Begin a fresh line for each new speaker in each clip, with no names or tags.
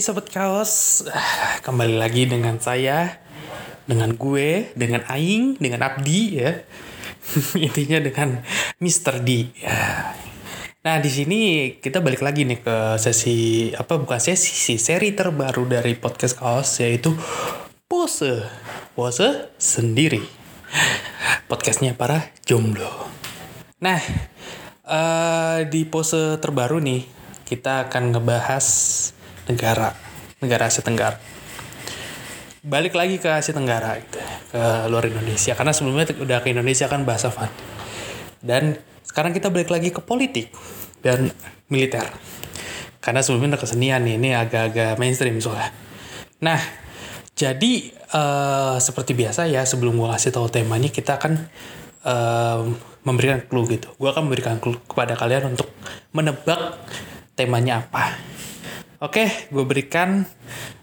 Sobat Kaos, Ah, kembali lagi dengan saya, dengan gue, dengan Aing, dengan Abdi ya. Intinya dengan Mr. D. Ya. Nah di sini kita balik lagi nih ke sesi apa bukan sesi sih seri terbaru dari podcast Kaos yaitu pose pose sendiri podcastnya para jomblo. Nah eh, di pose terbaru nih kita akan ngebahas negara negara Asia Tenggara. Balik lagi ke Asia Tenggara gitu ke luar Indonesia. Karena sebelumnya udah ke Indonesia kan bahasa fun dan sekarang kita balik lagi ke politik dan militer. Karena sebelumnya udah kesenian nih ini agak-agak mainstream soalnya. Nah jadi eh, seperti biasa ya sebelum gua kasih tahu temanya kita akan eh, memberikan clue gitu. Gua akan memberikan clue kepada kalian untuk menebak temanya apa Oke, okay, gue berikan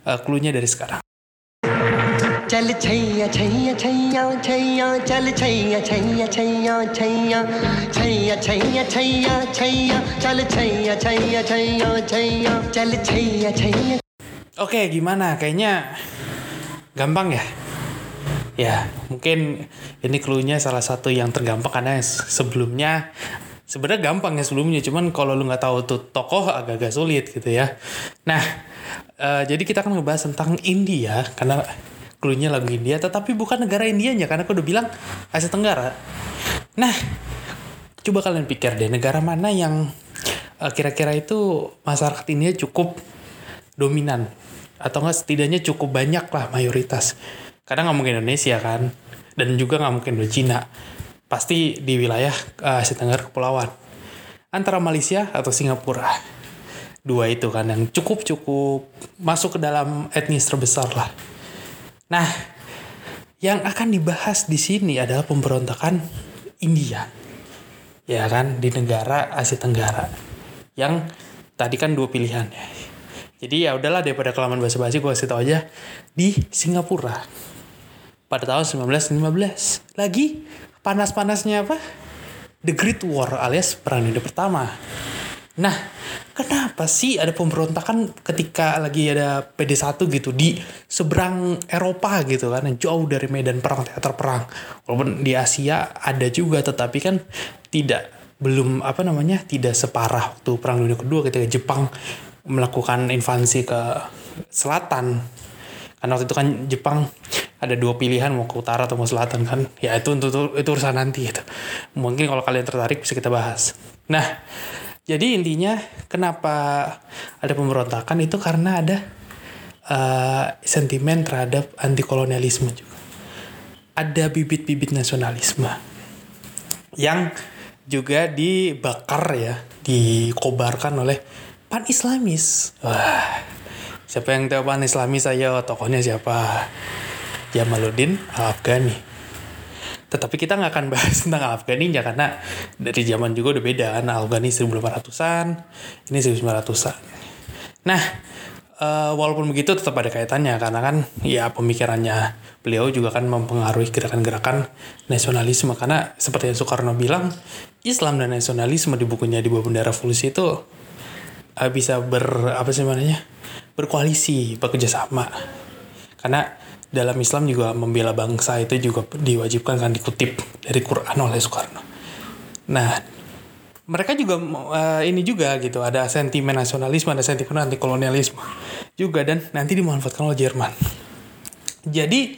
uh, clue-nya dari sekarang.
Oke, okay,
Oke, gimana? Kayaknya gampang ya? Ya, mungkin ini clue-nya salah satu yang tergampang karena sebelumnya sebenarnya gampang ya sebelumnya, cuman kalau lu nggak tahu tuh tokoh agak-agak sulit gitu ya. Nah, eh, jadi kita akan ngebahas tentang India karena clue-nya lagu India, tetapi bukan negara Indianya karena aku udah bilang Asia Tenggara. Nah, coba kalian pikir deh negara mana yang eh, kira-kira itu masyarakat India cukup dominan atau enggak setidaknya cukup banyak lah mayoritas karena nggak mungkin Indonesia kan dan juga nggak mungkin Cina pasti di wilayah Asia Tenggara kepulauan. Antara Malaysia atau Singapura. Dua itu kan yang cukup cukup masuk ke dalam etnis terbesar lah. Nah yang akan dibahas di sini adalah pemberontakan India. Ya kan di negara Asia Tenggara. Yang tadi kan dua pilihan ya. Jadi ya udahlah daripada kelamaan basa-basi gue kasih tau aja. Di Singapura. Pada tahun 1915 lagi panas-panasnya apa? The Great War alias perang dunia pertama. Nah kenapa sih ada pemberontakan ketika lagi ada PD1 gitu di seberang Eropa gitu kan? Jauh dari medan perang teater perang. Walaupun di Asia ada juga tetapi kan tidak belum apa namanya tidak separah waktu perang dunia kedua ketika Jepang melakukan invasi ke selatan. Karena waktu itu kan Jepang ada dua pilihan mau ke utara atau mau selatan kan? Ya itu itu, itu urusan nanti gitu. Mungkin kalau kalian tertarik bisa kita bahas. Nah jadi intinya kenapa ada pemberontakan? Itu karena ada uh, sentimen terhadap anti kolonialisme juga. Ada bibit-bibit nasionalisme yang juga dibakar ya dikobarkan oleh pan Islamis wah siapa yang tahu pan Islamis ayo tokohnya siapa Jamaluddin Al Afghani tetapi kita nggak akan bahas tentang Al Afghani ya karena dari zaman juga udah beda. Kan Afghani 1800-an ini 1900-an nah eh, walaupun begitu tetap ada kaitannya karena kan ya pemikirannya beliau juga kan mempengaruhi gerakan-gerakan nasionalisme. Karena seperti yang Soekarno bilang Islam dan nasionalisme di bukunya di bawah bendera revolusi itu uh, bisa ber apa sih namanya berkoalisi bekerja sama. Karena dalam Islam juga membela bangsa itu juga diwajibkan kan dikutip dari Quran oleh Soekarno. Nah, mereka juga uh, ini juga gitu ada sentimen nasionalisme, ada sentimen anti kolonialisme juga dan nanti dimanfaatkan oleh Jerman. Jadi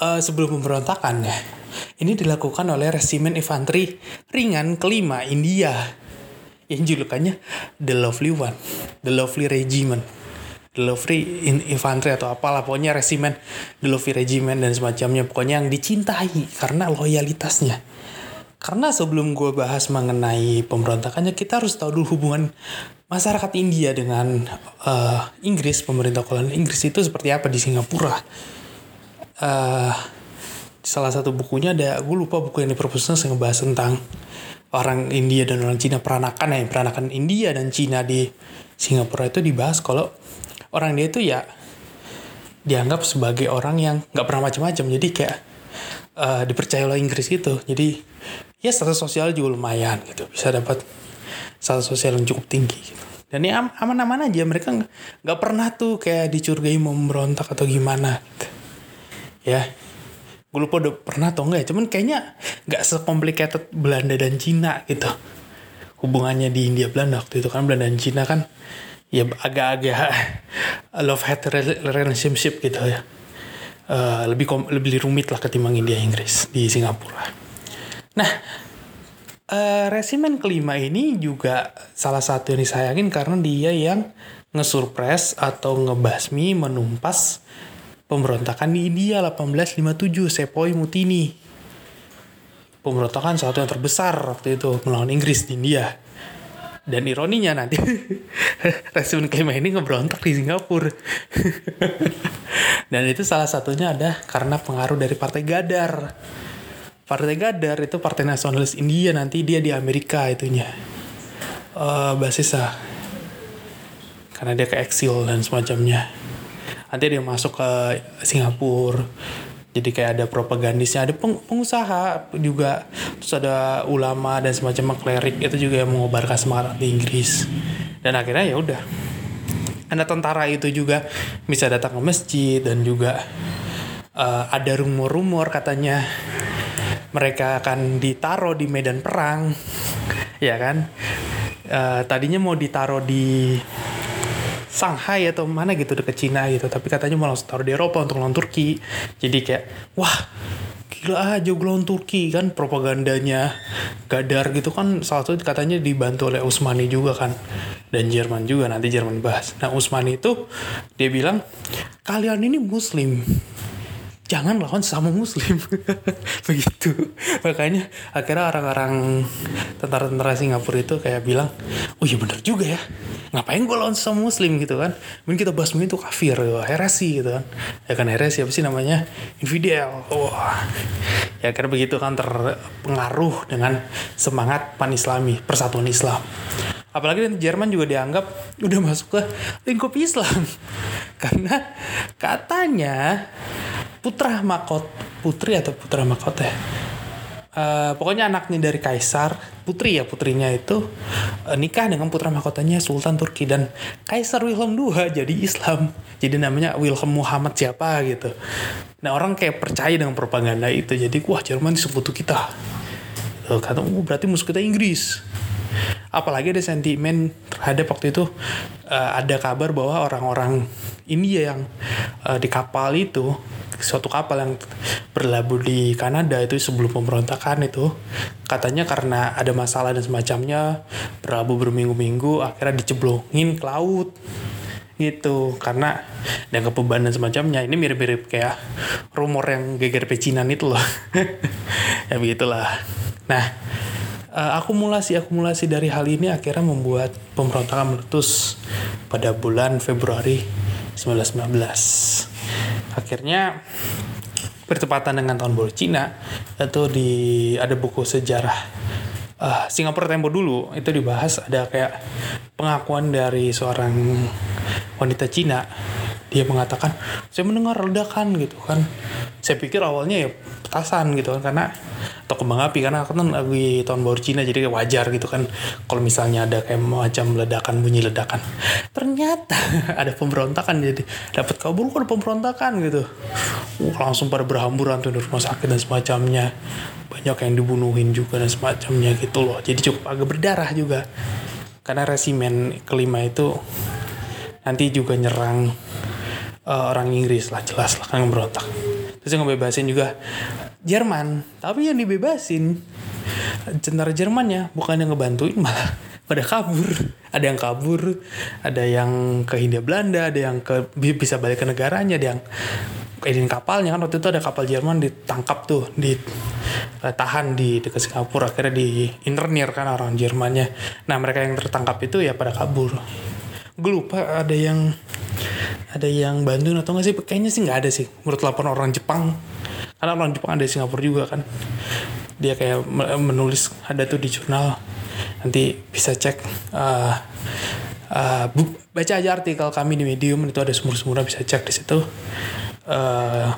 uh, sebelum pemberontakan ya, ini dilakukan oleh resimen infanteri ringan kelima India yang julukannya The Lovely One, The Lovely Regiment, The Lovely in Infantry atau apalah pokoknya resimen The Lovely Regiment dan semacamnya pokoknya yang dicintai karena loyalitasnya. Karena sebelum gue bahas mengenai pemberontakannya kita harus tahu dulu hubungan masyarakat India dengan uh, Inggris pemerintah kolonial Inggris itu seperti apa di Singapura. Uh, salah satu bukunya ada gue lupa buku yang di yang ngebahas tentang orang India dan orang Cina peranakan ya peranakan India dan Cina di Singapura itu dibahas kalau orang dia itu ya dianggap sebagai orang yang nggak pernah macam-macam. Jadi kayak uh, dipercaya oleh Inggris gitu. Jadi ya status sosial juga lumayan gitu. Bisa dapat status sosial yang cukup tinggi gitu. dan am- aman-aman aja. Mereka nggak pernah tuh kayak dicurigai mau memberontak atau gimana gitu. ya gue lupa udah pernah atau enggak ya. Cuman kayaknya nggak sekomplikated Belanda dan Cina gitu. Hubungannya di India Belanda waktu itu kan. Belanda dan Cina kan ya agak-agak love hate relationship gitu ya. Eh, lebih kom- lebih rumit lah ketimbang India Inggris di Singapura. Nah eh, resimen kelima ini juga salah satu yang disayangin karena dia yang ngesurpres atau ngebasmi menumpas pemberontakan di India 1857 Sepoy Mutiny pemberontakan satu yang terbesar waktu itu melawan Inggris di India dan ironinya nanti resimen kelima ini ngeberontak di Singapura. Dan itu salah satunya ada karena pengaruh dari Partai Gadar. Partai Gadar itu Partai Nasionalis India nanti dia di Amerika itunya. Eh basisnya karena dia ke eksil dan semacamnya. Nanti dia masuk ke Singapura jadi kayak ada propagandisnya ada peng- pengusaha juga. Terus ada ulama dan semacam klerik itu juga yang mengobarkan semangat di Inggris. Dan akhirnya ya udah. Ada tentara itu juga bisa datang ke masjid dan juga eh, ada rumor-rumor katanya mereka akan ditaruh di medan perang. Ya kan? Eh, tadinya mau ditaruh di Shanghai atau mana gitu deket Cina gitu. Tapi katanya mau langsung taruh di Eropa untuk lawan Turki. Jadi kayak wah gila aja gue lawan Turki kan propagandanya Gadar gitu kan. Salah satu katanya dibantu oleh Usmani juga kan dan Jerman juga nanti Jerman bahas. Nah Usmani itu dia bilang kalian ini Muslim jangan lawan sama muslim. Begitu. Makanya akhirnya orang-orang tentara-tentara Singapura itu kayak bilang oh iya bener juga ya. Ngapain gue lawan sama muslim? Gitu kan. Mungkin kita bahas itu kafir gitu, heresi gitu kan. Ya kan heresi apa sih namanya? Infidel. Wah. Ya akhirnya begitu kan terpengaruh dengan semangat pan islami persatuan Islam. Apalagi nanti Jerman juga dianggap udah masuk ke lingkup Islam. Karena katanya putra mahkot putri atau putra mahkota ya? Eh, pokoknya anaknya dari kaisar putri ya putrinya itu eh, nikah dengan putra mahkotanya Sultan Turki dan Kaisar Wilhelm II jadi Islam. Jadi namanya Wilhelm Muhammad siapa gitu. Nah orang kayak percaya dengan propaganda itu jadi wah Jerman sekutu kita. Kata oh berarti musuh kita Inggris apalagi ada sentimen terhadap waktu itu eh, ada kabar bahwa orang-orang India yang eh, di kapal itu suatu kapal yang berlabuh di Kanada itu sebelum pemberontakan itu katanya karena ada masalah dan semacamnya berlabuh berminggu-minggu akhirnya diceblongin ke laut. Gitu karena dan kebebanan semacamnya. Ini mirip-mirip kayak rumor yang geger pecinan itu loh. Ya begitulah. Nah eh, akumulasi akumulasi dari hal ini akhirnya membuat pemberontakan meletus pada bulan Februari 1919 akhirnya bertepatan dengan tahun baru Cina itu di ada buku sejarah eh, Singapura Tempo dulu. Itu dibahas ada kayak pengakuan dari seorang wanita Cina dia mengatakan saya mendengar ledakan gitu kan. Saya pikir awalnya ya petasan gitu kan karena atau kembang api karena aku kan lagi tahun baru Cina jadi kayak wajar gitu kan kalau misalnya ada kayak macam ledakan bunyi ledakan. Ternyata ada pemberontakan jadi dapat kabar kok ada pemberontakan gitu. Wah, langsung pada berhamburan tuh di rumah sakit dan semacamnya. Banyak yang dibunuhin juga dan semacamnya gitu loh. Jadi cukup agak berdarah juga. Karena resimen kelima itu nanti juga nyerang eh, orang Inggris lah jelas lah kan berontak. Terus yang ngebebasin juga Jerman. Tapi yang dibebasin tentara Jermannya bukan yang ngebantuin malah pada kabur. Ada yang kabur ada yang ke Hindia Belanda ada yang ke bi- bisa balik ke negaranya ada yang ini kapalnya. Kan waktu itu ada kapal Jerman ditangkap tuh di eh, tahan di dekat Singapura akhirnya di internir kan orang Jermannya. Nah mereka yang tertangkap itu ya pada kabur. Gue lupa ada yang ada yang bantuin atau nggak sih? Kayaknya sih nggak ada sih menurut laporan orang Jepang. Karena orang Jepang ada di Singapura juga kan. Dia kayak me- menulis ada tuh di jurnal. Nanti bisa cek eh, eh, bu- baca aja artikel kami di Medium itu ada sumur-sumurnya bisa cek di situ. Eh,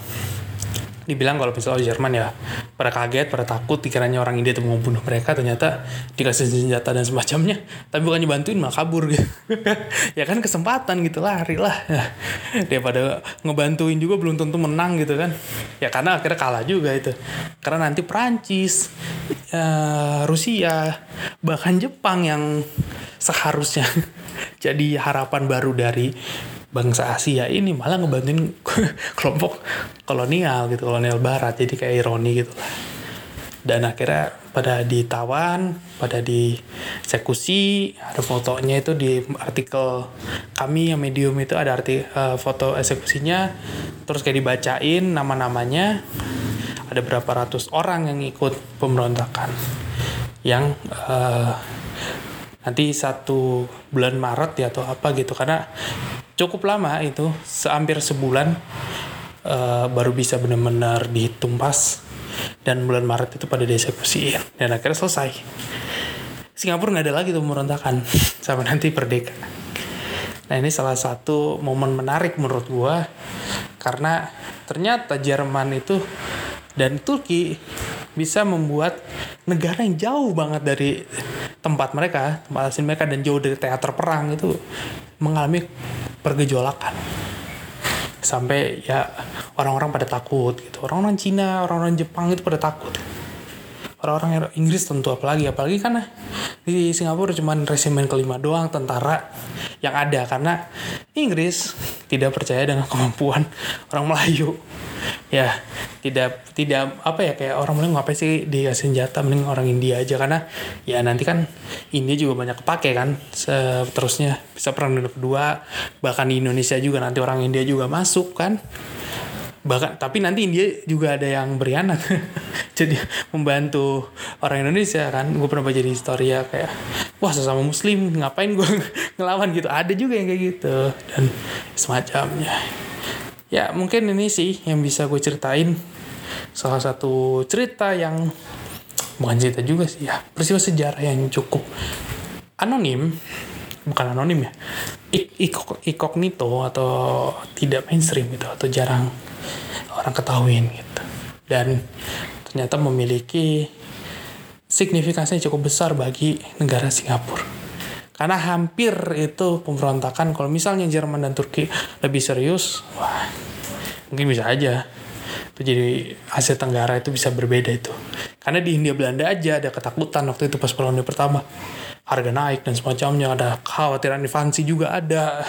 dibilang kalau misalnya Jerman ya pada kaget, pada takut dikiranya orang India itu mau bunuh mereka ternyata dikasih senjata dan semacamnya tapi bukannya bantuin malah kabur. Gitu ya kan kesempatan gitu lari lah. Ya, daripada ngebantuin juga belum tentu menang gitu kan. Ya karena akhirnya kalah juga itu. Karena nanti Perancis ya, Rusia bahkan Jepang yang seharusnya jadi harapan baru dari bangsa Asia ini malah ngebantuin kelompok kolonial gitu kolonial barat. Jadi kayak ironi gitu lah. Dan akhirnya pada ditawan pada dieksekusi ada fotonya itu di artikel kami yang medium itu ada arti uh, foto eksekusinya. Terus kayak dibacain nama-namanya. Ada berapa ratus orang yang ikut pemberontakan. Yang uh, nanti satu bulan Maret ya atau apa gitu. Karena cukup lama itu hampir sebulan uh, baru bisa benar-benar dihitung pas. Dan bulan Maret itu pada dieksekusi dan akhirnya selesai. Singapura nggak ada lagi tuh merontakan sampai nanti merdeka nah ini salah satu momen menarik menurut gua. Karena ternyata Jerman itu dan Turki bisa membuat negara yang jauh banget dari tempat mereka, tempat asli mereka dan jauh dari teater perang itu mengalami pergejolakan. Sampai ya orang-orang pada takut gitu. Orang-orang Cina, orang-orang Jepang itu pada takut. Orang-orang Inggris tentu apalagi apalagi karena di Singapura cuma resimen kelima doang tentara yang ada. Karena Inggris tidak percaya dengan kemampuan orang Melayu. Ya tidak tidak apa ya kayak orang mending ngapain sih dia senjata? Mending orang India aja. Karena ya nanti kan India juga banyak kepake kan. Seterusnya bisa perang dunia kedua. Bahkan di Indonesia juga nanti orang India juga masuk kan bahkan tapi nanti India juga ada yang berianak. Jadi membantu orang Indonesia kan? Gue pernah baca di historia kayak wah sesama muslim ngapain gue ngelawan? Gitu. Ada juga yang kayak gitu dan semacamnya. Ya mungkin ini sih yang bisa gue ceritain. Salah satu cerita yang bukan cerita juga sih ya peristiwa sejarah yang cukup anonim. Bukan anonim ya ik incognito atau tidak mainstream gitu atau jarang orang ketahuin gitu. Dan ternyata memiliki signifikasinya cukup besar bagi negara Singapura. Karena hampir itu pemberontakan kalau misalnya Jerman dan Turki lebih serius wah mungkin bisa aja. Itu jadi Asia Tenggara itu bisa berbeda itu. Karena di Hindia Belanda aja ada ketakutan waktu itu pas perang pertama. Harga naik dan semacamnya ada kekhawatiran invasi juga ada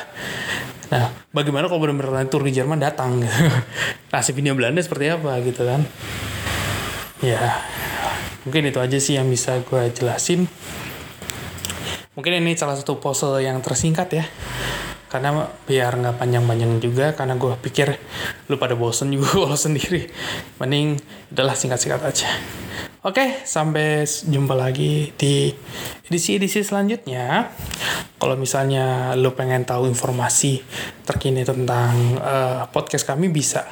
nah bagaimana kalau benar-benar Turki Jerman datang? Nasib Hindia Belanda seperti apa gitu kan? Ya. Mungkin itu aja sih yang bisa gue jelasin. Mungkin ini salah satu pose yang tersingkat ya. Karena biar nggak panjang-panjang juga karena gue pikir lu pada bosen juga kalau sendiri. Mending adalah singkat-singkat aja. Oke sampai jumpa lagi di edisi-edisi selanjutnya. Kalau misalnya lu pengen tahu informasi terkini tentang uh, podcast kami bisa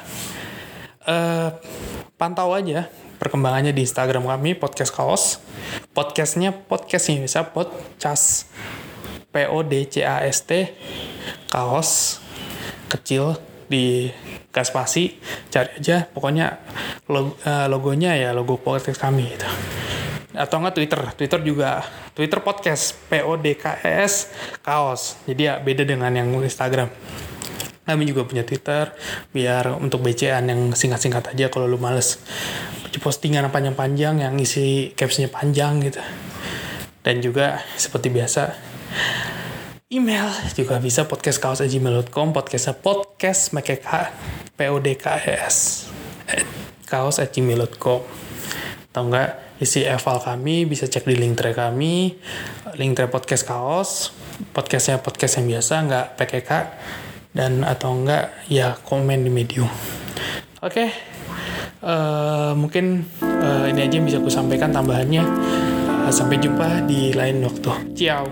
uh, pantau aja perkembangannya di Instagram kami podcast kaos. Podcastnya podcastnya bisa podcast P O D C A S T kaos kecil di gas spasi cari aja pokoknya logo, uh, logonya ya logo podcast kami gitu. Atau enggak Twitter. Twitter juga Twitter podcast P O D K E S kaos. Jadi ya beda dengan yang Instagram. Kami juga punya Twitter biar untuk BCan yang singkat-singkat aja kalau lu males postingan panjang-panjang yang isi captionnya panjang gitu. Dan juga seperti biasa email. Juga bisa podcast kaos gmail.com podcastnya podcast make p o d k e s kaos gmail.com atau enggak isi eval kami bisa cek di link tray kami link tray podcast kaos podcastnya podcast yang biasa nggak PKK dan atau enggak ya komen di medium. Oke okay. uh, mungkin uh, ini aja yang bisa aku sampaikan tambahannya. Uh, sampai jumpa di lain waktu. Ciao